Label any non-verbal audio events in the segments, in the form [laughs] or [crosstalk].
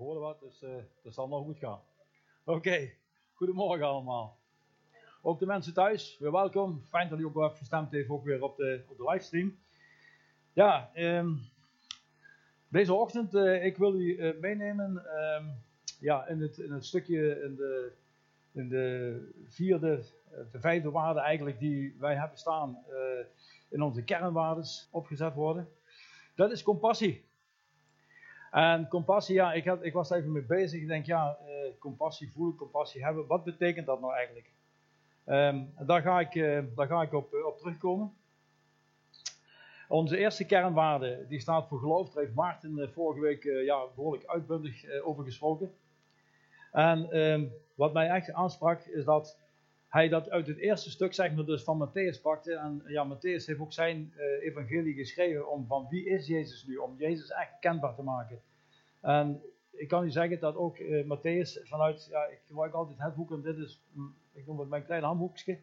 wat, dus uh, dat zal nog goed gaan. Oké, goedemorgen allemaal. Ook de mensen thuis, weer welkom. Fijn dat u ook hebt gestemd heeft, ook weer op de, op de livestream. Ja, um, deze ochtend, uh, ik wil u uh, meenemen um, ja, in, het, in het stukje, in de, in de vierde, de vijfde waarde eigenlijk die wij hebben staan in onze kernwaardes opgezet worden. Dat is compassie. En compassie, ja, ik, had, ik was even mee bezig. Ik denk, ja, uh, compassie voelen, compassie hebben. Wat betekent dat nou eigenlijk? Um, daar ga ik, uh, daar ga ik op, uh, op terugkomen. Onze eerste kernwaarde, die staat voor geloof. Daar heeft Maarten vorige week ja, behoorlijk uitbundig over gesproken. En um, wat mij echt aansprak, is dat hij dat uit het eerste stuk, dus van Matthäus pakte. En ja, Matthäus heeft ook zijn evangelie geschreven om van wie is Jezus nu, om Jezus echt kenbaar te maken. En ik kan u zeggen dat ook uh, Matthäus vanuit, ja, ik gebruik altijd het boek en dit is, mm, ik noem het mijn klein handboekje.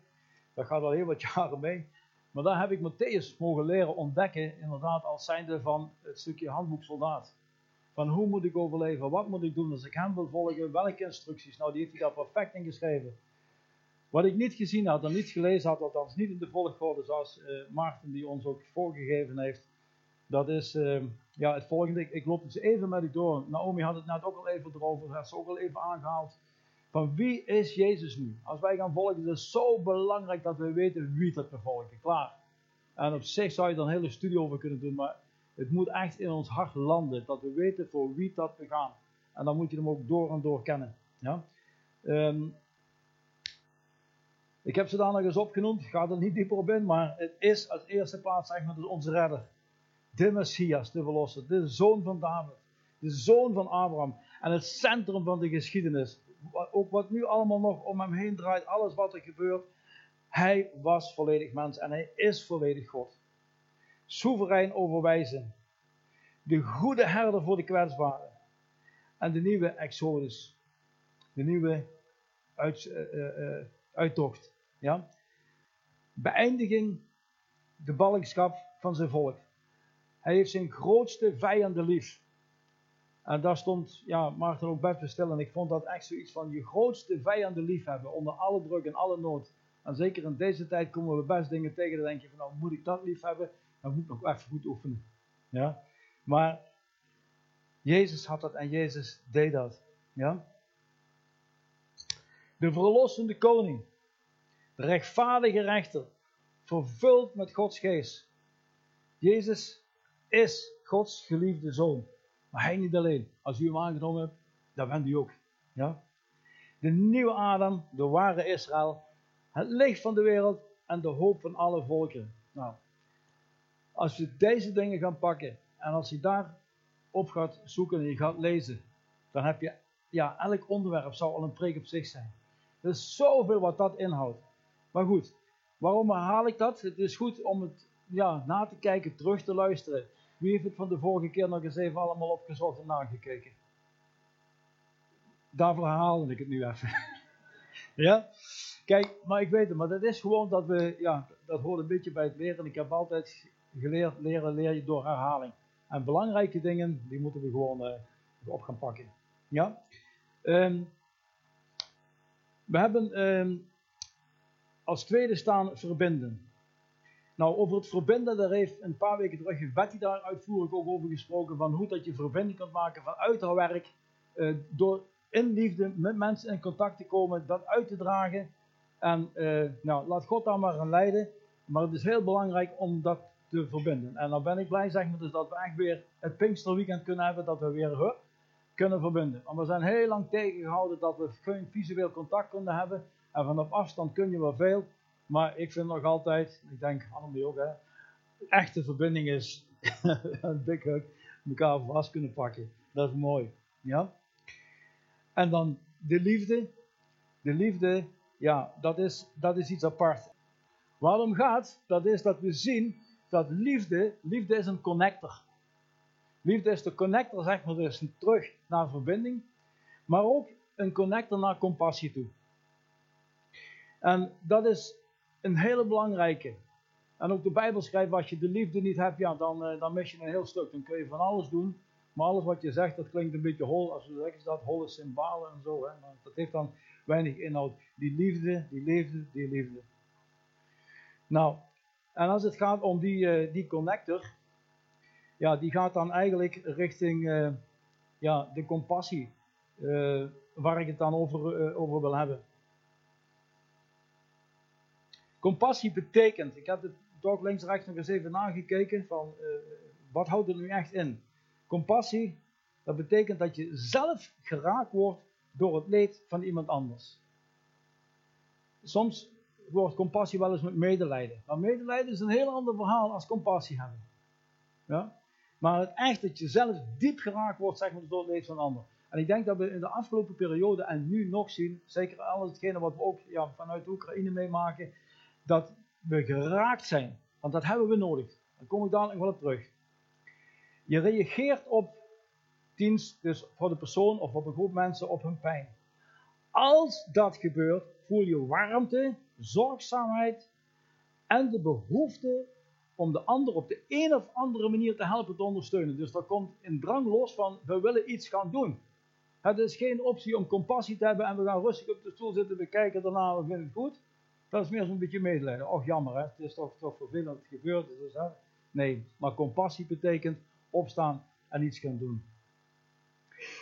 Dat gaat al heel wat [laughs] jaren mee. Maar daar heb ik Matthäus mogen leren ontdekken, inderdaad, als zijnde van het stukje handboek soldaat. Van hoe moet ik overleven, wat moet ik doen als ik hem wil volgen, welke instructies. Nou, die heeft hij daar perfect in geschreven. Wat ik niet gezien had en niet gelezen had, althans niet in de volgorde zoals uh, Maarten die ons ook voorgegeven heeft, dat is uh, ja, het volgende. Ik, loop dus even met u door. Naomi had het net ook al even erover, heeft ze ook al even aangehaald. Van wie is Jezus nu? Als wij gaan volgen, is het zo belangrijk dat we weten wie dat we volgen. Klaar. En op zich zou je er een hele studie over kunnen doen, maar het moet echt in ons hart landen. Dat we weten voor wie dat we gaan. En dan moet je hem ook door en door kennen. Ja? Um, ik heb ze daar nog eens opgenoemd, ga er niet dieper op in, maar het is als eerste plaats zeg maar dus onze redder. De Messias, de verlosser, de zoon van David, de zoon van Abraham en het centrum van de geschiedenis. Ook wat nu allemaal nog om hem heen draait, alles wat er gebeurt. Hij was volledig mens en hij is volledig God. Soeverein overwijzen. De goede herder voor de kwetsbaren. En de nieuwe Exodus. De nieuwe uit, uh, uh, uittocht. Ja? Beëindiging de ballingschap van zijn volk. Hij heeft zijn grootste vijanden lief. En daar stond ja, Maarten ook best stil. En ik vond dat echt zoiets van je grootste vijanden lief hebben. Onder alle druk en alle nood. En zeker in deze tijd komen we best dingen tegen. Dan denk je van nou moet ik dat lief hebben. Dan moet ik nog even goed oefenen. Ja? Maar Jezus had dat en Jezus deed dat. Ja? De verlossende koning. De rechtvaardige rechter, vervuld met Gods geest. Jezus is Gods geliefde zoon. Maar hij niet alleen. Als u hem aangenomen hebt, dan bent u ook. Ja? De nieuwe Adam, de ware Israël, het licht van de wereld en de hoop van alle volken. Nou, als we deze dingen gaan pakken en als je daar op gaat zoeken en je gaat lezen, dan heb je, ja, elk onderwerp zou al een preek op zich zijn. Er is zoveel wat dat inhoudt. Maar goed, waarom herhaal ik dat? Het is goed om het ja, na te kijken, terug te luisteren. Wie heeft het van de vorige keer nog eens even allemaal opgezocht en nagekeken? Daarvoor herhaalde ik het nu even. [laughs] ja? Kijk, maar ik weet het, maar dat is gewoon dat we, ja, dat hoort een beetje bij het leren. Ik heb altijd geleerd, leren leer je door herhaling. En belangrijke dingen, die moeten we gewoon uh, op gaan pakken. Ja? Um, we hebben um, als tweede staan verbinden. Nou, over het verbinden, daar heeft een paar weken terug Betty daar uitvoerig ook over gesproken, van hoe dat je verbinding kunt maken vanuit haar werk, uh, door in liefde met mensen in contact te komen, dat uit te dragen. En uh, nou, laat God daar maar aan leiden. Maar het is heel belangrijk om dat te verbinden. En dan ben ik blij, zeg maar, dus dat we echt weer het Pinksterweekend kunnen hebben, dat we weer kunnen verbinden. Want we zijn heel lang tegengehouden dat we geen visueel contact konden hebben. En vanaf afstand kun je wel veel. Maar ik vind nog altijd, ik denk Annemie ook hè, echte verbinding is [laughs] een dik hug, elkaar vast kunnen pakken. Dat is mooi. Ja? En dan de liefde. De liefde, ja, dat is, dat is iets apart. Waarom gaat, dat is dat we zien dat liefde, liefde is een connector. Liefde is de connector, zeg maar, dus terug naar verbinding. Maar ook een connector naar compassie toe. En dat is een hele belangrijke. En ook de Bijbel schrijft, als je de liefde niet hebt, ja, dan, uh, dan mis je een heel stuk. Dan kun je van alles doen. Maar alles wat je zegt, dat klinkt een beetje hol. Als we zeggen dat, holle symbolen en zo. Hè. Dat heeft dan weinig inhoud. Die liefde, die liefde, die liefde. Nou, en als het gaat om die, uh, die connector, ja, die gaat dan eigenlijk richting uh, ja, de compassie, waar ik het dan over, over wil hebben. Compassie betekent, ik heb het toch links rechts nog eens even nagekeken, van wat houdt het nu echt in? Compassie, dat betekent dat je zelf geraakt wordt door het leed van iemand anders. Soms wordt compassie wel eens met medelijden. Maar medelijden is een heel ander verhaal als compassie hebben. Ja? Maar het echt dat je zelf diep geraakt wordt zeg maar, door het leed van een ander. En ik denk dat we in de afgelopen periode en nu nog zien, zeker alles hetgene wat we ook ja, vanuit Oekraïne meemaken, dat we geraakt zijn. Want dat hebben we nodig. Daar kom ik dadelijk wel op terug. Je reageert op dienst, dus voor de persoon of op een groep mensen, op hun pijn. Als dat gebeurt, voel je warmte, zorgzaamheid en de behoefte om de ander op de een of andere manier te helpen te ondersteunen. Dus daar komt een drang los van, we willen iets gaan doen. Het is geen optie om compassie te hebben en we gaan rustig op de stoel zitten, we kijken daarna, we vinden het goed. Dat is meer zo'n beetje medelijden. Och jammer hè, het is toch, toch vervelend gebeurt. Dus, hè? Nee, maar compassie betekent opstaan en iets gaan doen.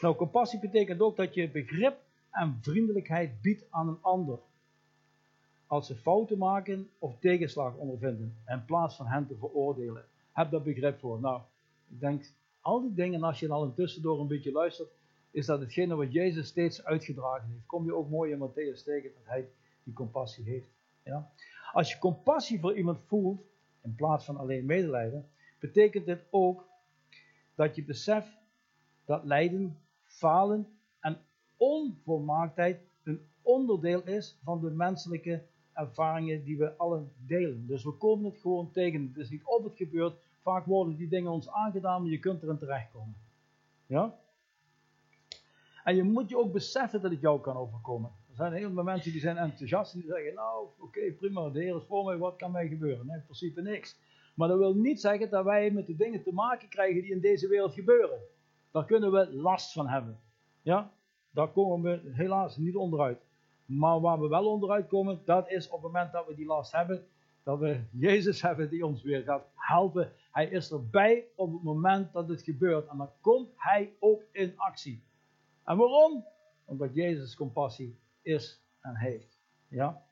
Nou, compassie betekent ook dat je begrip en vriendelijkheid biedt aan een ander. Als ze fouten maken of tegenslag ondervinden, in plaats van hen te veroordelen. Heb daar begrip voor. Nou, ik denk, al die dingen, als je al intussen door een beetje luistert, is dat hetgene wat Jezus steeds uitgedragen heeft. Kom je ook mooi in Matthäus tegen dat hij die compassie heeft. Ja? Als je compassie voor iemand voelt, in plaats van alleen medelijden, betekent dit ook dat je beseft dat lijden, falen en onvolmaaktheid een onderdeel is van de menselijke ervaringen die we allen delen. Dus we komen het gewoon tegen. Het is niet of het gebeurt. Vaak worden die dingen ons aangedaan, maar je kunt erin terechtkomen. Ja? En je moet je ook beseffen dat het jou kan overkomen. Er zijn heel veel mensen die zijn enthousiast en die zeggen, nou oké prima, de Heer is voor mij, wat kan mij gebeuren? Nee, in principe niks. Maar dat wil niet zeggen dat wij met de dingen te maken krijgen die in deze wereld gebeuren. Daar kunnen we last van hebben. Ja? Daar komen we helaas niet onderuit. Maar waar we wel onderuit komen, dat is op het moment dat we die last hebben, dat we Jezus hebben die ons weer gaat helpen. Hij is erbij op het moment dat het gebeurt. En dan komt hij ook in actie. En waarom? Omdat Jezus compassie is en heeft. Ja?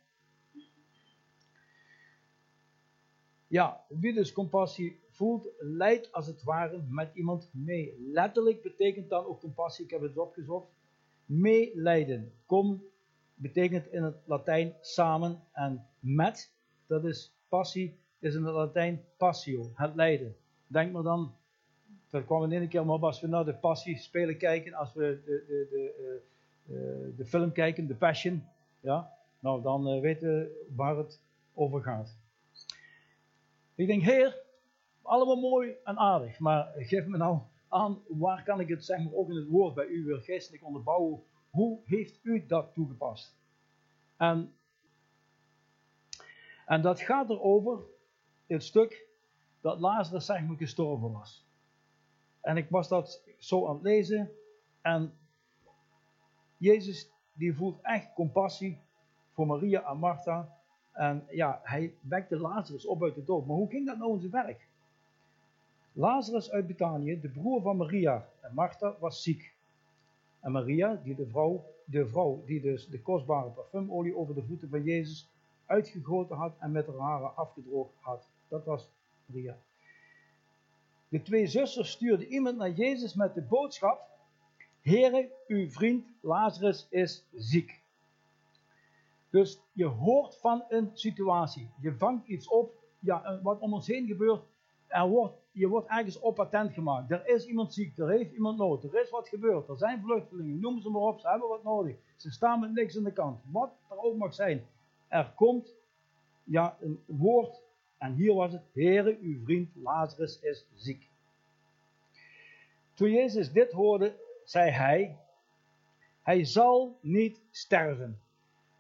Ja, wie dus compassie voelt, leidt als het ware met iemand mee. Letterlijk betekent dan ook compassie, ik heb het opgezocht, meelijden. Kom betekent in het Latijn samen en met, dat is passie, is in het Latijn passio, het lijden. Denk maar dan, dat kwam in één keer maar op als we naar de passie spelen kijken, als we de, de, de, uh, de film kijken, de Passion, ja, nou dan uh, weten we waar het over gaat. Ik denk, Heer, allemaal mooi en aardig, maar geef me nou aan, waar kan ik het zeg maar ook in het woord bij u weer geestelijk onderbouwen? Hoe heeft u dat toegepast? En, en dat gaat erover, het stuk, dat Lazarus zeg maar gestorven was. En ik was dat zo aan het lezen en Jezus die voelt echt compassie voor Maria en Martha en ja, hij wekte Lazarus op uit de dood. Maar hoe ging dat nou in zijn werk? Lazarus uit Betanië, de broer van Maria en Martha, was ziek. En Maria, die de, vrouw, de vrouw die dus de kostbare parfumolie over de voeten van Jezus uitgegoten had en met haar haren afgedroogd had. Dat was Maria. De twee zusters stuurden iemand naar Jezus met de boodschap: Heere, uw vriend Lazarus is ziek. Dus je hoort van een situatie. Je vangt iets op, ja, wat om ons heen gebeurt. Er wordt, je wordt ergens op patent gemaakt. Er is iemand ziek, er heeft iemand nood, er is wat gebeurd, er zijn vluchtelingen, noem ze maar op, ze hebben wat nodig. Ze staan met niks aan de kant. Wat er ook mag zijn. Er komt ja, een woord, en hier was het, Heere, uw vriend Lazarus is ziek. Toen Jezus dit hoorde, zei hij, hij zal niet sterven.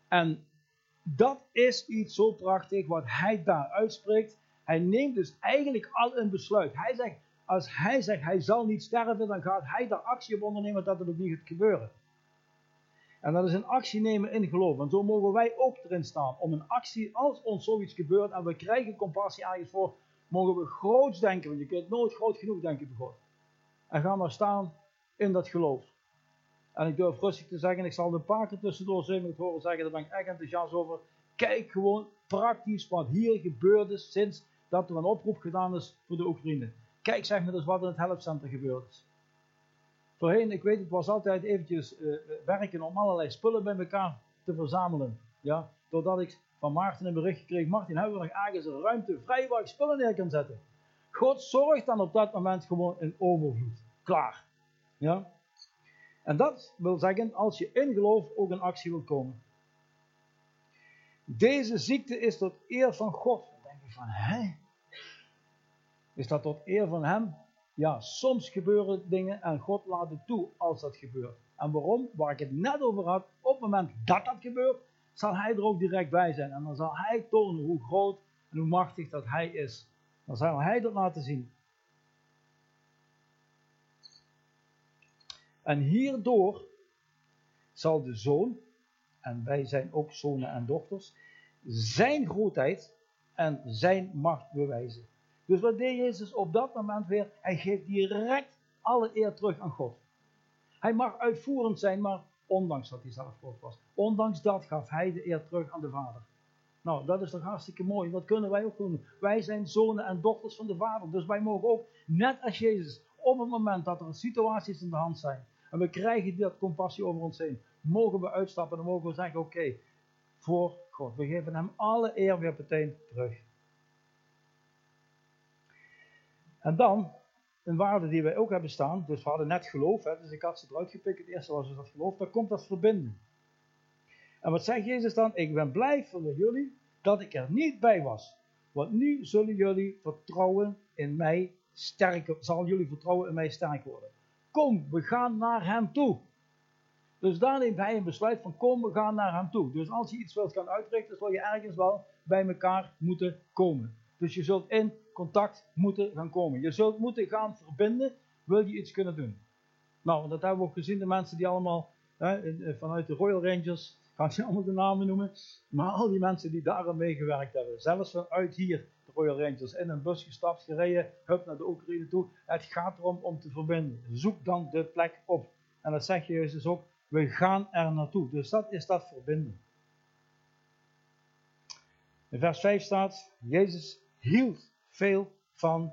En dat is iets zo prachtig wat hij daar uitspreekt. Hij neemt dus eigenlijk al een besluit. Hij zegt, als hij zegt hij zal niet sterven, dan gaat hij daar actie op ondernemen dat het ook niet gaat gebeuren. En dat is een actie nemen in geloof. En zo mogen wij ook erin staan. Om een actie, als ons zoiets gebeurt en we krijgen compassie ergens voor, mogen we groots denken. Want je kunt nooit groot genoeg denken bij God. En ga maar staan in dat geloof. En ik durf rustig te zeggen, ik zal een paar keer tussendoor zeven het horen zeggen, daar ben ik echt enthousiast over. Kijk gewoon praktisch wat hier gebeurd is sinds dat er een oproep gedaan is voor de Oekraïne. Kijk zeg maar eens wat in het helpcenter gebeurd is. Voorheen, ik weet, het was altijd eventjes uh, werken om allerlei spullen bij elkaar te verzamelen. Ja, doordat ik van Maarten een bericht kreeg, Martin, hebben we nog ergens een ruimte vrij waar ik spullen neer kan zetten? God zorgt dan op dat moment gewoon in overvloed. Klaar. Ja? En dat wil zeggen, als je in geloof ook in actie wil komen. Deze ziekte is tot eer van God. Dan denk ik van, hè? Is dat tot eer van hem? Ja, soms gebeuren dingen en God laat het toe als dat gebeurt. En waarom? Waar ik het net over had, op het moment dat dat gebeurt, zal hij er ook direct bij zijn. En dan zal hij tonen hoe groot en hoe machtig dat hij is. Dan zal hij dat laten zien. En hierdoor zal de zoon, en wij zijn ook zonen en dochters, zijn grootheid en zijn macht bewijzen. Dus wat deed Jezus op dat moment weer? Hij geeft direct alle eer terug aan God. Hij mag uitvoerend zijn, maar ondanks dat hij zelf God was. Ondanks dat gaf hij de eer terug aan de Vader. Nou, dat is toch hartstikke mooi. Dat kunnen wij ook doen. Wij zijn zonen en dochters van de Vader. Dus wij mogen ook, net als Jezus, op het moment dat er situaties in de hand zijn, en we krijgen dat compassie over ons heen, mogen we uitstappen en mogen we zeggen, oké, voor God. We geven hem alle eer weer meteen terug. En dan, een waarde die wij ook hebben staan, dus we hadden net geloof, hè, dus ik had ze eruit gepikt, het eerste was dus dat geloof, dan komt dat verbinden. En wat zegt Jezus dan? Ik ben blij voor jullie dat ik er niet bij was. Want nu zullen jullie vertrouwen in mij sterker, zal jullie vertrouwen in mij sterk worden. Kom, we gaan naar hem toe. Dus daar neemt hij een besluit van kom, we gaan naar hem toe. Dus als je iets wilt gaan uitrichten, zul je ergens wel bij elkaar moeten komen. Dus je zult in contact moeten gaan komen. Je zult moeten gaan verbinden, wil je iets kunnen doen. Nou, dat hebben we ook gezien, de mensen die allemaal hè, vanuit de Royal Rangers, ga ik allemaal de namen noemen, maar al die mensen die daar aan meegewerkt hebben. Zelfs vanuit hier, Royal Rangers, in een bus gestapt, gereden, hup naar de Oekraïne toe. Het gaat erom om te verbinden. Zoek dan de plek op. En dat zeg je dus ook, we gaan er naartoe. Dus dat is dat verbinden. In vers 5 staat, Jezus hield veel van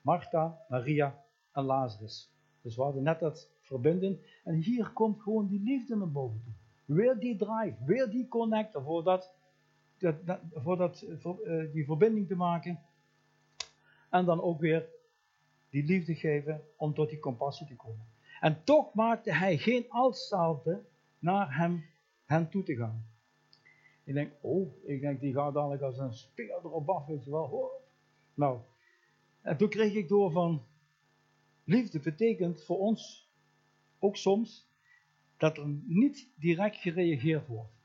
Martha, Maria en Lazarus. Dus we hadden net dat verbinden. En hier komt gewoon die liefde naar boven toe. Weer die drive, weer die connector voor, dat, dat, voor, uh, die verbinding te maken. En dan ook weer die liefde geven om tot die compassie te komen. En toch maakte hij geen uitstapje naar hem, hen toe te gaan. Ik denk, oh, ik denk die gaat dadelijk als een speer erop af, wel. Oh. Nou, en toen kreeg ik door van, liefde betekent voor ons ook soms dat er niet direct gereageerd wordt.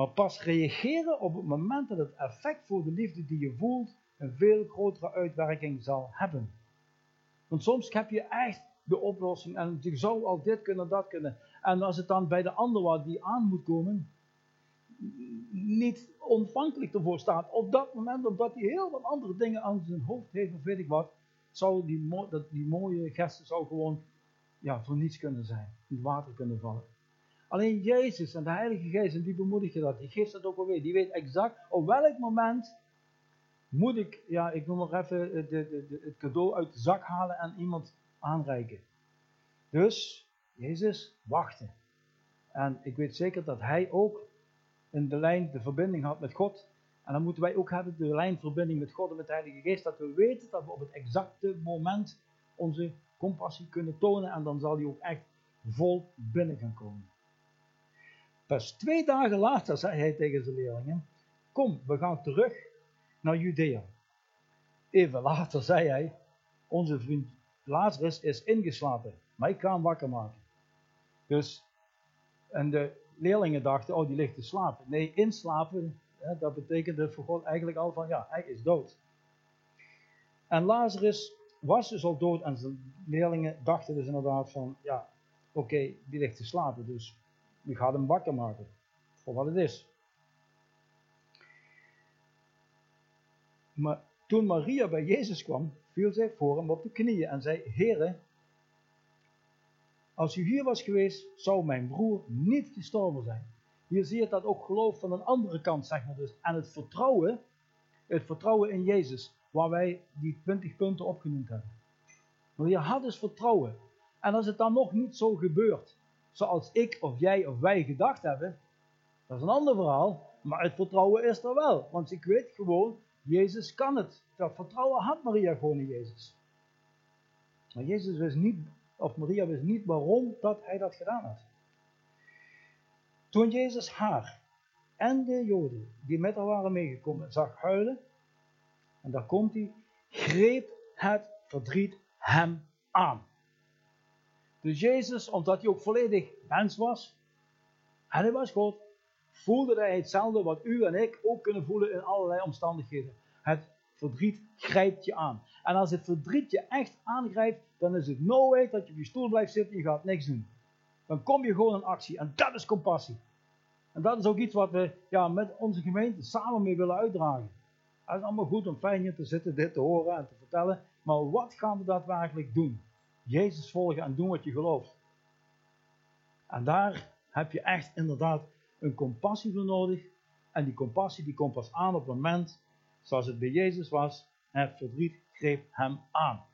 Maar pas reageren op het moment dat het effect voor de liefde die je voelt een veel grotere uitwerking zal hebben. Want soms heb je echt de oplossing en je zou al dit kunnen, dat kunnen. En als het dan bij de ander wat die aan moet komen, niet ontvankelijk ervoor staat. Op dat moment, omdat hij heel wat andere dingen aan zijn hoofd heeft of weet ik wat, zou die, dat, die mooie gesten zou gewoon ja, voor niets kunnen zijn. In het water kunnen vallen. Alleen Jezus en de Heilige Geest, en die bemoedig je dat, die geeft dat ook alweer. Die weet exact op welk moment moet ik, ja, ik noem maar even de, de, de, het cadeau uit de zak halen en iemand aanreiken. Dus, Jezus wachtte. En ik weet zeker dat hij ook in de lijn de verbinding had met God. En dan moeten wij ook hebben de lijnverbinding met God en met de Heilige Geest. Dat we weten dat we op het exacte moment onze compassie kunnen tonen. En dan zal die ook echt vol binnen gaan komen. Pas twee dagen later zei hij tegen zijn leerlingen: Kom, we gaan terug naar Judea. Even later zei hij: Onze vriend Lazarus is ingeslapen, maar ik ga hem wakker maken. Dus, en de leerlingen dachten, oh die ligt te slapen. Nee, inslapen, hè, dat betekende voor God eigenlijk al van, ja, hij is dood. En Lazarus was dus al dood en zijn leerlingen dachten dus inderdaad van, ja, oké, die ligt te slapen, dus wie gaat hem wakker maken, voor wat het is. Maar toen Maria bij Jezus kwam, viel zij voor hem op de knieën en zei, Heere, als u hier was geweest, zou mijn broer niet gestorven zijn. Hier zie je dat ook geloof van een andere kant, zeg maar dus. En het vertrouwen, het vertrouwen in Jezus, waar wij die 20 punten opgenoemd hebben. Maar je had dus vertrouwen. En als het dan nog niet zo gebeurt, zoals ik of jij of wij gedacht hebben, dat is een ander verhaal. Maar het vertrouwen is er wel. Want ik weet gewoon, Jezus kan het. Dat vertrouwen had Maria gewoon in Jezus. Maar Jezus wist niet, of Maria wist niet waarom dat hij dat gedaan had. Toen Jezus haar en de Joden die met haar waren meegekomen zag huilen, en daar komt hij, greep het verdriet hem aan. Dus Jezus, omdat hij ook volledig mens was, en hij was God, voelde hij hetzelfde wat u en ik ook kunnen voelen in allerlei omstandigheden. Het verdriet grijpt je aan. En als het verdriet je echt aangrijpt, dan is het no way dat je op je stoel blijft zitten en je gaat niks doen. Dan kom je gewoon in actie. En dat is compassie. En dat is ook iets wat we ja, met onze gemeente samen mee willen uitdragen. Het is allemaal goed om fijn hier te zitten, dit te horen en te vertellen. Maar wat gaan we daadwerkelijk doen? Jezus volgen en doen wat je gelooft. En daar heb je echt inderdaad een compassie voor nodig. En die compassie die komt pas aan op het moment, zoals het bij Jezus was, het verdriet greep hem aan.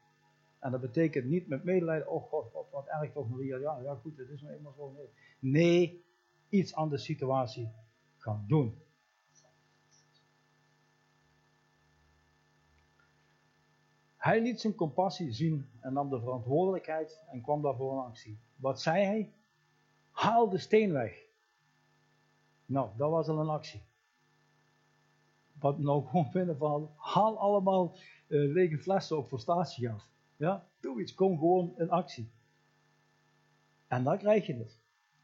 En dat betekent niet met medelijden, oh god, wat, wat erg toch Maria, ja, ja goed, het is nou eenmaal zo. Nee. nee, iets aan de situatie gaan doen. Hij liet zijn compassie zien en nam de verantwoordelijkheid en kwam daarvoor in actie. Wat zei hij? Haal de steen weg. Nou, dat was al een actie. Wat nou [laughs] gewoon vinden van, haal allemaal uh, lege flessen op voor statiegeld. Ja, doe iets, kom gewoon in actie. En dan krijg je het.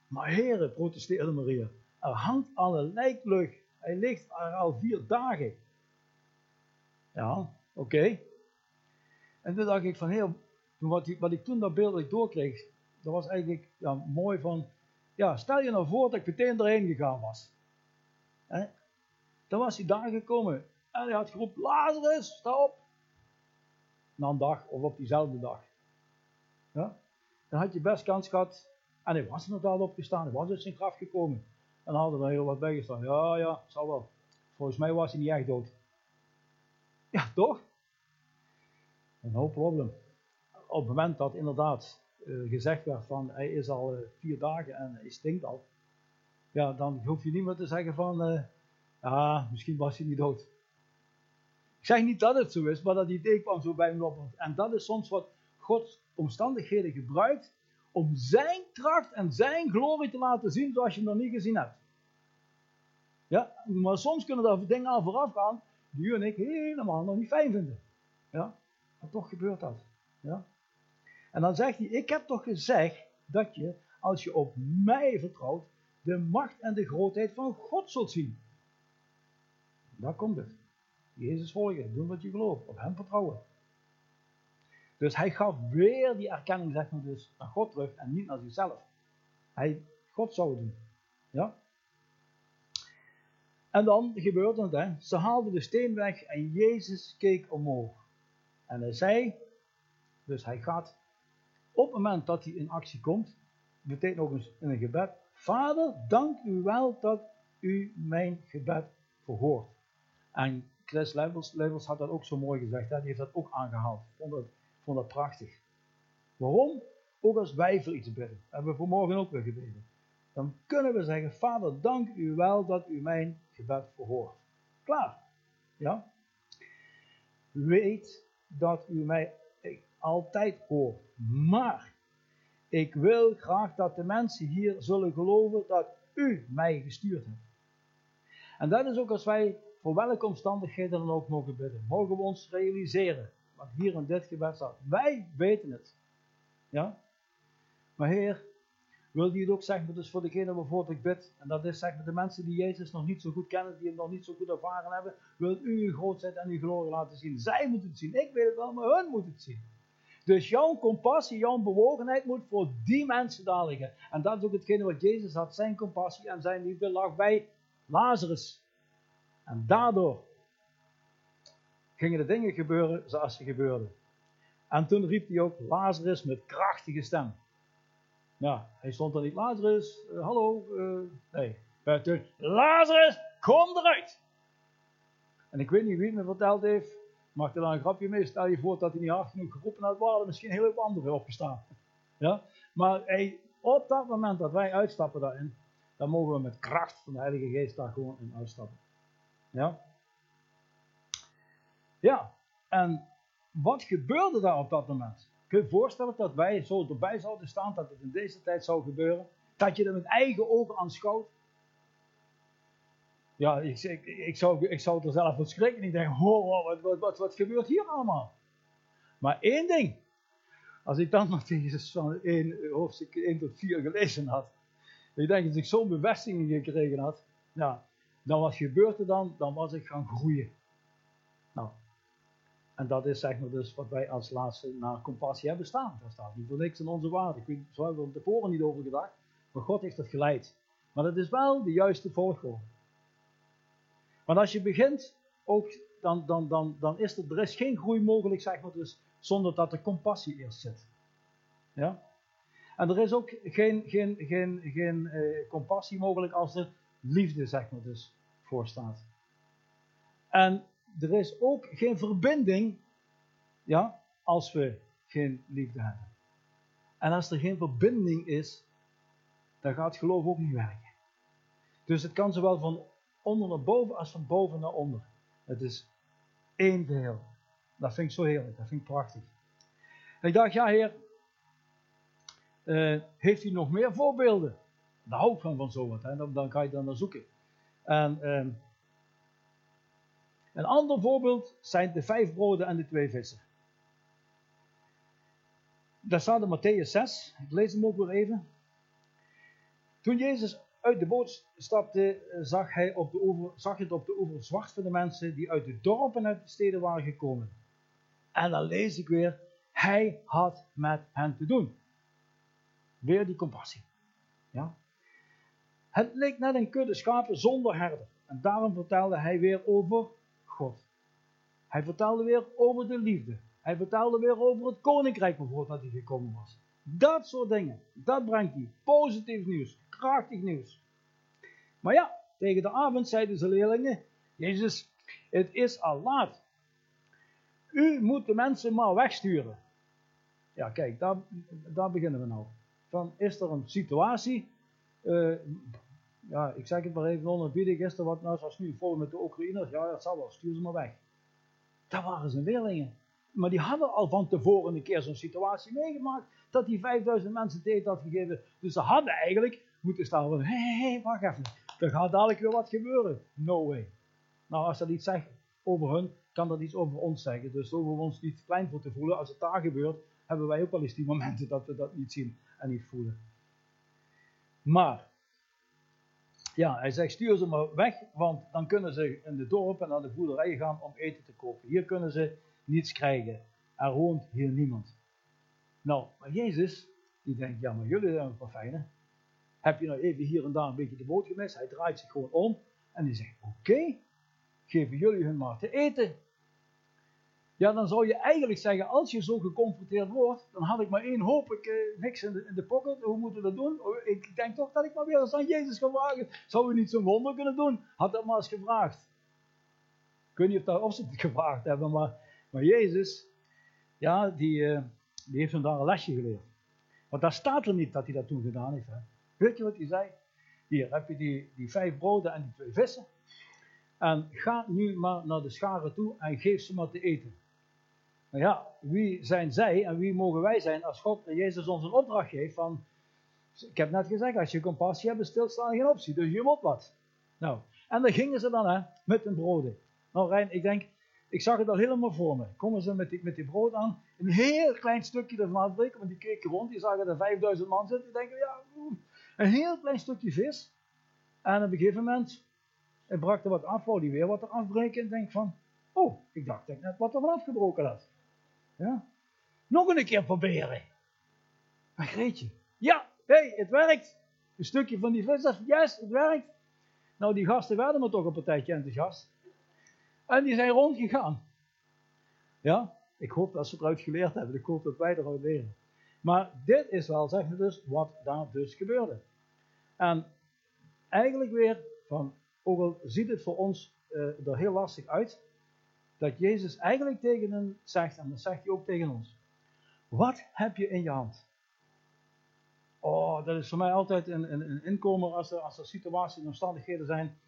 Maar heren, protesteerde Maria, er hangt al een lijklucht. Hij ligt er al vier dagen. Ja, oké. En toen dacht ik van, heel, wat, ik, wat ik toen dat beeld doorkreeg, dat was eigenlijk ja, mooi van, ja, stel je nou voor dat ik meteen erheen gegaan was. He? Dan was hij daar gekomen en hij had geroepen, Lazarus, sta op. Na een dag of op diezelfde dag. Ja? Dan had je best kans gehad, en hij was inderdaad opgestaan, hij was uit zijn graf gekomen. En hadden er heel wat bij gestaan. Ja, ja, zal wel. Volgens mij was hij niet echt dood. Ja, toch? No problem. Op het moment dat inderdaad uh, gezegd werd van hij is al uh, vier dagen en hij stinkt al. Ja, dan hoef je niet meer te zeggen van uh, ah, misschien was hij niet dood. Ik zeg niet dat het zo is, maar dat idee kwam zo bij me op. En dat is soms wat God omstandigheden gebruikt om zijn kracht en zijn glorie te laten zien zoals je hem nog niet gezien hebt. Ja, maar soms kunnen er dingen aan vooraf gaan die u en ik helemaal nog niet fijn vinden. Ja, maar toch gebeurt dat. Ja? En dan zegt hij, ik heb toch gezegd dat je, als je op mij vertrouwt, de macht en de grootheid van God zult zien. Daar komt het. Jezus volgen, doen wat je gelooft, op hem vertrouwen. Dus hij gaf weer die erkenning, zeg maar, dus naar God terug en niet naar zichzelf. Hij, God zou het doen. Ja? En dan gebeurde het, hè. Ze haalden de steen weg en Jezus keek omhoog. En hij zei, dus hij gaat, op het moment dat hij in actie komt, betekent ook in een gebed, Vader, dank u wel dat u mijn gebed verhoort. En Chris Levels, had dat ook zo mooi gezegd, hè? die heeft dat ook aangehaald. Ik vond dat, vond dat prachtig. Waarom? Ook als wij voor iets bidden, hebben we vanmorgen ook weer gebeden. Dan kunnen we zeggen, Vader, dank u wel dat u mijn gebed verhoort. Klaar. Ja? Weet dat u mij altijd hoort. Maar ik wil graag dat de mensen hier zullen geloven dat u mij gestuurd hebt. En dat is ook als wij voor welke omstandigheden dan ook mogen bidden. Mogen we ons realiseren wat hier in dit gebed staat. Wij weten het. Ja? Maar Heer, wil je het ook zeggen, dus voor degene waarvoor ik bid, en dat is zeg de mensen die Jezus nog niet zo goed kennen, die hem nog niet zo goed ervaren hebben, wil u uw grootheid en uw glorie laten zien. Zij moeten het zien, ik weet het wel, maar hun moeten het zien. Dus jouw compassie, jouw bewogenheid moet voor die mensen daar liggen. En dat is ook hetgene wat Jezus had. Zijn compassie en zijn liefde lag bij Lazarus. En daardoor gingen de dingen gebeuren zoals ze gebeurden. En toen riep hij ook Lazarus met krachtige stem. Ja, hij stond er niet, Lazarus, uh, hallo, uh, nee. Toen, Lazarus, kom eruit! En ik weet niet wie het me verteld heeft, maak er dan een grapje mee. Stel je voor dat hij niet hard genoeg geroepen had, waren misschien heel veel anderen opgestaan. Ja? Maar op dat moment dat wij uitstappen daarin, dan mogen we met kracht van de Heilige Geest daar gewoon in uitstappen. Ja? Ja, en wat gebeurde daar op dat moment? Kun je voorstellen dat wij zo erbij zouden staan, dat het in deze tijd zou gebeuren? Dat je er met eigen ogen aanschouwt? Ja, ik, ik, zou, ik zou er zelf van schrikken. Ik denk, [laughs] oh, wat, wat, wat, gebeurt hier allemaal? Maar één ding. Als ik dan Jezus van 1, hoofdstuk 1 tot 4 gelezen had. Ik denk dat ik zo'n bevestiging gekregen had. Ja, dan wat er dan? Dan was ik gaan groeien. En dat is zeg maar dus wat wij als laatste naar compassie hebben staan. Dat staat niet voor niks in onze waarde. Ik weet, zo hebben we er tevoren niet over gedacht. Maar God heeft dat geleid. Maar dat is wel de juiste volgorde. Want als je begint, ook, dan, dan, dan, dan is er, er is geen groei mogelijk, zeg maar, dus, zonder dat er compassie eerst zit. Ja? En er is ook geen, geen, geen, geen eh, compassie mogelijk als er liefde, zeg maar, dus voor staat. En er is ook geen verbinding, ja, als we geen liefde hebben. En als er geen verbinding is, dan gaat geloof ook niet werken. Dus het kan zowel van onder naar boven als van boven naar onder. Het is één geheel. Dat vind ik zo heerlijk, dat vind ik prachtig. Ik dacht, ja heer, uh, heeft u nog meer voorbeelden? Daar hou ik van, van zo wat, hè? Dan, dan ga je dan naar zoeken. En uh, een ander voorbeeld zijn de vijf broden en de twee vissen. Daar staat in Matthäus 6, ik lees hem ook weer even. Toen Jezus uit de boot stapte, zag hij, op de over, zag het op de oever zwart van de mensen die uit de dorpen en uit de steden waren gekomen. En dan lees ik weer, hij had met hen te doen. Weer die compassie. Ja? Het leek net een kudde schapen zonder herder. En daarom vertelde hij weer over Hij vertelde weer over de liefde. Hij vertelde weer over het koninkrijk bijvoorbeeld dat hij gekomen was. Dat soort dingen, dat brengt hij. Positief nieuws, krachtig nieuws. Maar ja, tegen de avond zeiden ze leerlingen, Jezus, het is al laat. U moet de mensen maar wegsturen. Ja, kijk, daar, daar beginnen we nou. Van, is er een situatie, uh, ja, ik zeg het maar even onderbiedig, is er wat nou zoals nu vol met de Oekraïners? Ja, dat zal wel, stuur ze maar weg. Dat waren zijn leerlingen. Maar die hadden al van tevoren een keer zo'n situatie meegemaakt, dat die 5000 mensen tijd had gegeven. Dus ze hadden eigenlijk moeten staan van, hé, hey, wacht even, er gaat dadelijk weer wat gebeuren. No way. Nou, als dat iets zegt over hun, kan dat iets over ons zeggen. Dus over ons niet klein voor te voelen. Als het daar gebeurt, hebben wij ook wel eens die momenten dat we dat niet zien en niet voelen. Maar, ja, hij zegt stuur ze maar weg, want dan kunnen ze in de dorp en naar de boerderij gaan om eten te kopen. Hier kunnen ze niets krijgen. Er woont hier niemand. Nou, maar Jezus, die denkt, ja, maar jullie zijn wel fijn, Heb je nou even hier en daar een beetje de boot gemist? Hij draait zich gewoon om en die zegt, oké, geven jullie hun maar te eten. Ja, dan zou je eigenlijk zeggen, als je zo geconfronteerd wordt, dan had ik maar één hoop, ik, eh, niks in de, in de pocket, hoe moeten we dat doen? Oh, ik denk toch dat ik maar weer eens aan Jezus ga vragen. Zou we niet zo'n wonder kunnen doen? Had dat maar eens gevraagd. Ik weet niet of, ze het [laughs] gevraagd hebben, maar, maar Jezus, ja, die, uh, die heeft hem daar een lesje geleerd. Want daar staat er niet dat hij dat toen gedaan heeft. Hè? Weet je wat hij zei? Hier heb je die, die vijf broden en die twee vissen. En ga nu maar naar de scharen toe en geef ze maar te eten. Nou ja, wie zijn zij en wie mogen wij zijn als God en Jezus ons een opdracht geeft van... Ik heb net gezegd, als je compassie hebt, is stilstaan geen optie. Dus je moet wat. Nou, en dan gingen ze dan hè, met een broden. Nou Rijn, ik denk, ik zag het al helemaal voor me. Komen ze met die, met die brood aan, een heel klein stukje ervan afbreken, want die keken rond, die zagen er 5000 man zitten. Die denken, ja, een heel klein stukje vis. En op een gegeven moment, hij brak er wat af, wou die weer wat eraf breken en denk van, oh, ik dacht ik net wat ervan afgebroken had. Ja? Nog een keer proberen. Maar Greetje, ja, hé, hey, het werkt. Een stukje van die vis, yes, het werkt. Nou, die gasten werden maar toch een partijtje enthousiast. En die zijn rondgegaan. Ja, ik hoop dat ze eruit geleerd hebben. Ik hoop dat wij eruit leren. Maar dit is wel, zeg dus, wat daar dus gebeurde. En eigenlijk weer van, ook al ziet het voor ons uh, er heel lastig uit, dat Jezus eigenlijk tegen hen zegt, en dat zegt hij ook tegen ons. Wat heb je in je hand? Oh, dat is voor mij altijd een, een, een inkomer als er, als er situaties en omstandigheden zijn.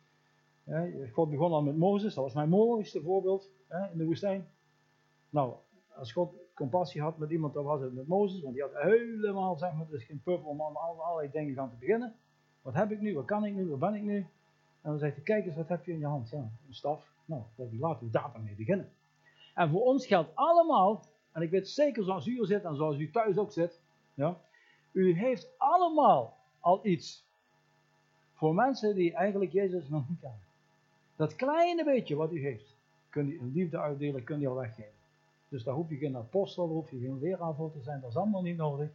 God begon al met Mozes, dat was mijn mooiste voorbeeld in de woestijn. Nou, als God compassie had met iemand, dan was het met Mozes, want die had helemaal, zeg maar, dus geen puff om allerlei dingen gaan te beginnen. Wat heb ik nu, wat kan ik nu, waar ben ik nu? En dan zegt hij, kijk eens, wat heb je in je hand? Ja, een staf. Nou, laten we daar dan mee beginnen. En voor ons geldt allemaal, en ik weet zeker zoals u er zit en zoals u thuis ook zit, ja, u heeft allemaal al iets. Voor mensen die eigenlijk Jezus nog niet kennen. Dat kleine beetje wat u heeft, kunt u een liefde uitdelen, kunt u al weggeven. Dus daar hoef je geen apostel, daar hoef je geen leraar voor te zijn, dat is allemaal niet nodig.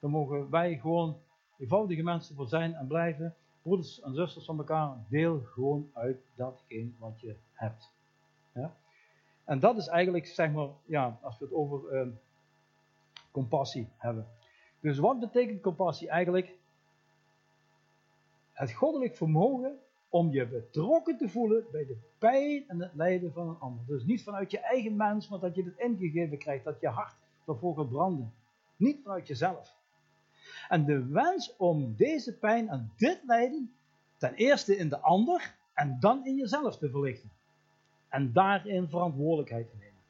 Daar mogen wij gewoon eenvoudige mensen voor zijn en blijven. Broeders en zusters van elkaar, deel gewoon uit datgene wat je hebt. Ja? En dat is eigenlijk, zeg maar, ja, als we het over uh, compassie hebben. Dus wat betekent compassie eigenlijk? Het goddelijk vermogen om je betrokken te voelen bij de pijn en het lijden van een ander. Dus niet vanuit je eigen mens, maar dat je het ingegeven krijgt, dat je hart ervoor gaat branden. Niet vanuit jezelf. En de wens om deze pijn en dit lijden ten eerste in de ander en dan in jezelf te verlichten. En daarin verantwoordelijkheid te nemen.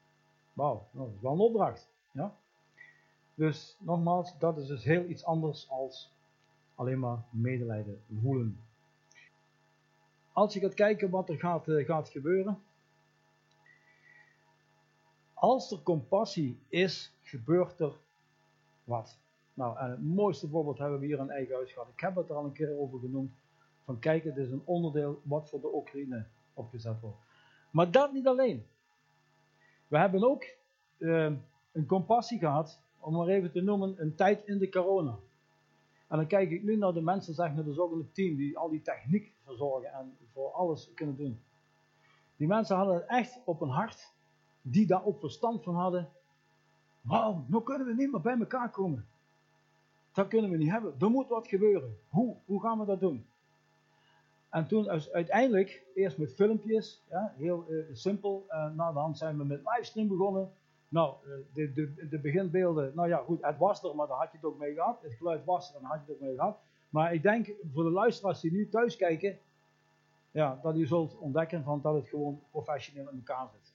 Wauw, nou, dat is wel een opdracht. Ja? Dus nogmaals, dat is dus heel iets anders als alleen maar medelijden voelen. Als je gaat kijken wat er gaat, uh, gaat gebeuren. Als er compassie is, gebeurt er wat. Nou, en het mooiste voorbeeld hebben we hier in eigen huis gehad. Ik heb het er al een keer over genoemd. Van kijk, het is een onderdeel wat voor de Oekraïne opgezet wordt. Maar dat niet alleen. We hebben ook uh, een compassie gehad om maar even te noemen, een tijd in de corona. En dan kijk ik nu naar de mensen, zeg ook in het team, die al die techniek verzorgen en voor alles kunnen doen. Die mensen hadden het echt op hun hart, die daar ook verstand van hadden. Wauw, nu kunnen we niet meer bij elkaar komen. Dat kunnen we niet hebben. Er moet wat gebeuren. Hoe? Hoe gaan we dat doen? En toen uiteindelijk, eerst met filmpjes, ja, heel uh, simpel. Uh, na de hand zijn we met livestream begonnen. Nou, eh, de, de, de beginbeelden, nou ja goed, het was er, maar daar had je het ook mee gehad. Het geluid was er, dan had je het ook mee gehad. Maar ik denk, voor de luisteraars die nu thuis kijken, ja, dat u zult ontdekken van dat het gewoon professioneel in elkaar zit.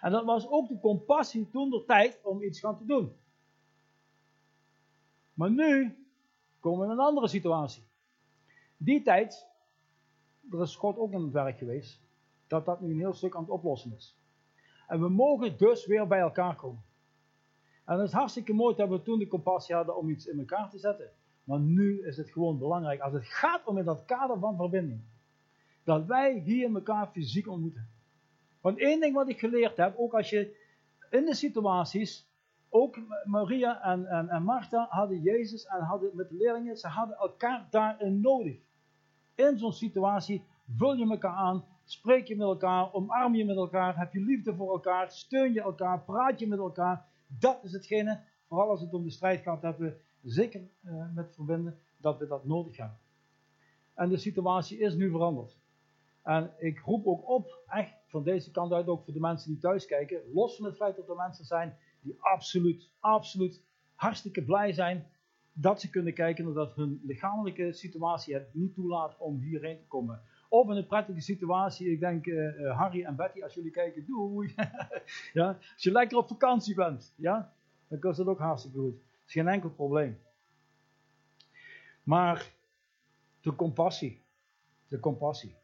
En dat was ook de compassie toen de tijd om iets gaan te doen. Maar nu komen we in een andere situatie. Die tijd, er is God ook in het werk geweest, dat dat nu een heel stuk aan het oplossen is. En we mogen dus weer bij elkaar komen. En het is hartstikke mooi dat we toen de compassie hadden om iets in elkaar te zetten. Maar nu is het gewoon belangrijk, als het gaat om in dat kader van verbinding, dat wij hier elkaar fysiek ontmoeten. Want één ding wat ik geleerd heb, ook als je in de situaties, ook Maria en, en, en Martha hadden Jezus en hadden met de leerlingen, ze hadden elkaar daarin nodig. In zo'n situatie vul je elkaar aan, Spreek je met elkaar, omarm je met elkaar, heb je liefde voor elkaar, steun je elkaar, praat je met elkaar. Dat is hetgene, vooral als het om de strijd gaat, dat we zeker uh, met verbinden, dat we dat nodig hebben. En de situatie is nu veranderd. En ik roep ook op, echt van deze kant uit, ook voor de mensen die thuis kijken, los van het feit dat er mensen zijn die absoluut, absoluut hartstikke blij zijn dat ze kunnen kijken dat hun lichamelijke situatie het niet toelaat om hierheen te komen. Of in een prettige situatie, ik denk uh, Harry en Betty, als jullie kijken, doei. [laughs] ja, als je lekker op vakantie bent, ja, dan kost dat ook hartstikke goed. Is geen enkel probleem. Maar de compassie, de compassie.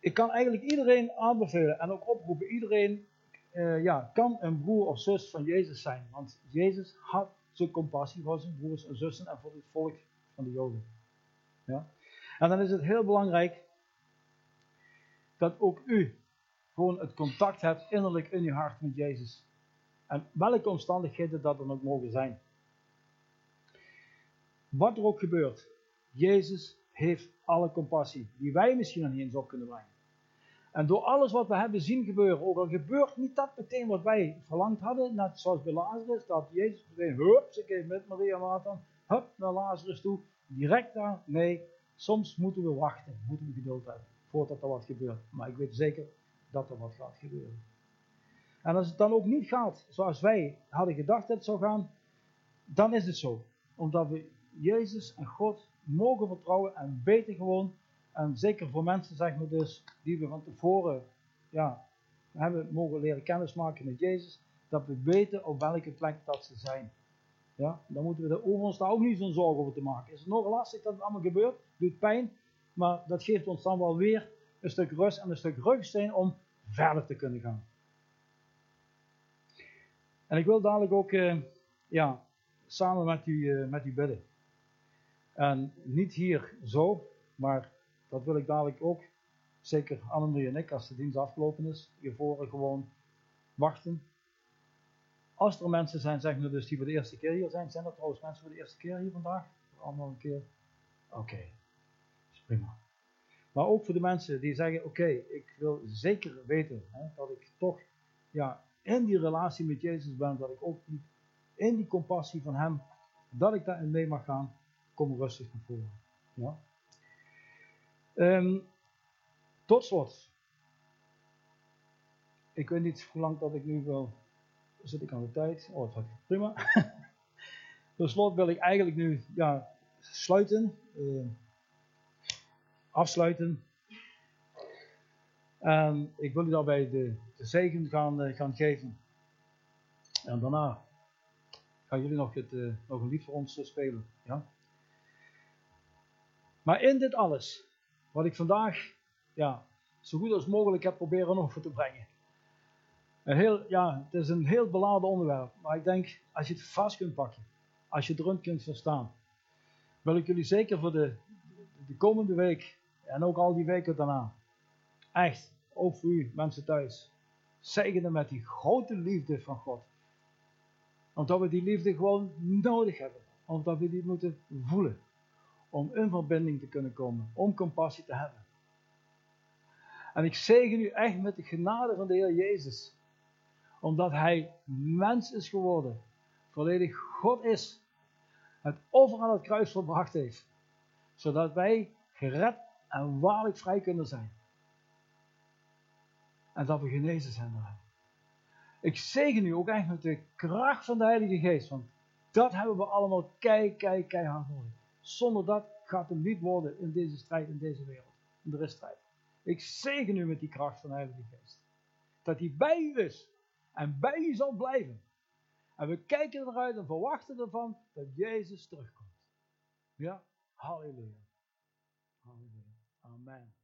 Ik kan eigenlijk iedereen aanbevelen en ook oproepen, iedereen uh, ja, kan een broer of zus van Jezus zijn. Want Jezus had zijn compassie voor zijn broers en zussen en voor het volk van de Joden. Ja? En dan is het heel belangrijk dat ook u gewoon het contact hebt innerlijk in je hart met Jezus. En welke omstandigheden dat er ook mogen zijn. Wat er ook gebeurt, Jezus heeft alle compassie die wij misschien niet eens op kunnen brengen. En door alles wat we hebben zien gebeuren, ook al gebeurt niet dat meteen wat wij verlangd hadden, net zoals bij Lazarus, dat Jezus meteen, hup, ze keek met Maria Nathan, hup, naar Lazarus toe, direct daar. Nee, soms moeten we wachten, moeten we geduld hebben, voordat er wat gebeurt. Maar ik weet zeker dat er wat gaat gebeuren. En als het dan ook niet gaat zoals wij hadden gedacht dat het zou gaan, dan is het zo. Omdat we Jezus en God mogen vertrouwen en weten gewoon, en zeker voor mensen zeg maar dus, die we van tevoren ja, hebben mogen leren kennismaken met Jezus, dat we weten op welke plek dat ze zijn. Ja, dan moeten we er over ons daar ook niet zo'n zorgen over te maken. Is het nog lastig dat het allemaal gebeurt? Doet pijn, maar dat geeft ons dan wel weer een stuk rust en een stuk rugsteun om verder te kunnen gaan. En ik wil dadelijk ook uh, ja, samen met u, uh, met u bidden. En niet hier zo, maar dat wil ik dadelijk ook, zeker Annemarie en ik, als de dienst afgelopen is, hiervoor gewoon wachten. Als er mensen zijn, zeg maar dus, die voor de eerste keer hier zijn, zijn er trouwens mensen voor de eerste keer hier vandaag? Allemaal een keer? Oké, okay. is prima. Maar ook voor de mensen die zeggen, oké, ik wil zeker weten hè, dat ik toch ja, in die relatie met Jezus ben, dat ik ook die, in die compassie van Hem, dat ik daarin mee mag gaan, kom rustig naar voren. Ja? Um, tot slot. Ik weet niet hoe lang dat ik nu wil. Zit ik aan de tijd? Oh, dat prima. [laughs] tot slot wil ik eigenlijk nu ja, sluiten. Uh, afsluiten. En ik wil u daarbij de, zegen gaan, uh, gaan geven. En daarna gaan jullie nog, het, uh, nog een lied voor ons spelen. Ja? Maar in dit alles, wat ik vandaag ja, zo goed als mogelijk heb proberen over te brengen. Een heel, ja, het is een heel beladen onderwerp, maar ik denk als je het vast kunt pakken, als je het rond kunt verstaan, wil ik jullie zeker voor de, de komende week en ook al die weken daarna, echt, ook voor u mensen thuis, zegenen met die grote liefde van God. Omdat we die liefde gewoon nodig hebben, omdat we die moeten voelen om in verbinding te kunnen komen, om compassie te hebben. En ik zegen u echt met de genade van de Heer Jezus, omdat Hij mens is geworden, volledig God is, het offer aan het kruis volbracht heeft, zodat wij gered en waarlijk vrij kunnen zijn. En dat we genezen zijn. Ik zegen u ook echt met de kracht van de Heilige Geest, want dat hebben we allemaal kei, kei, nodig. Zonder dat gaat het niet worden in deze strijd, in deze wereld. In de strijd. Ik zegen u met die kracht van de Heilige Geest. Dat hij bij u is. En bij u zal blijven. En we kijken eruit en verwachten ervan dat Jezus terugkomt. Ja, halleluja. Halleluja. Amen.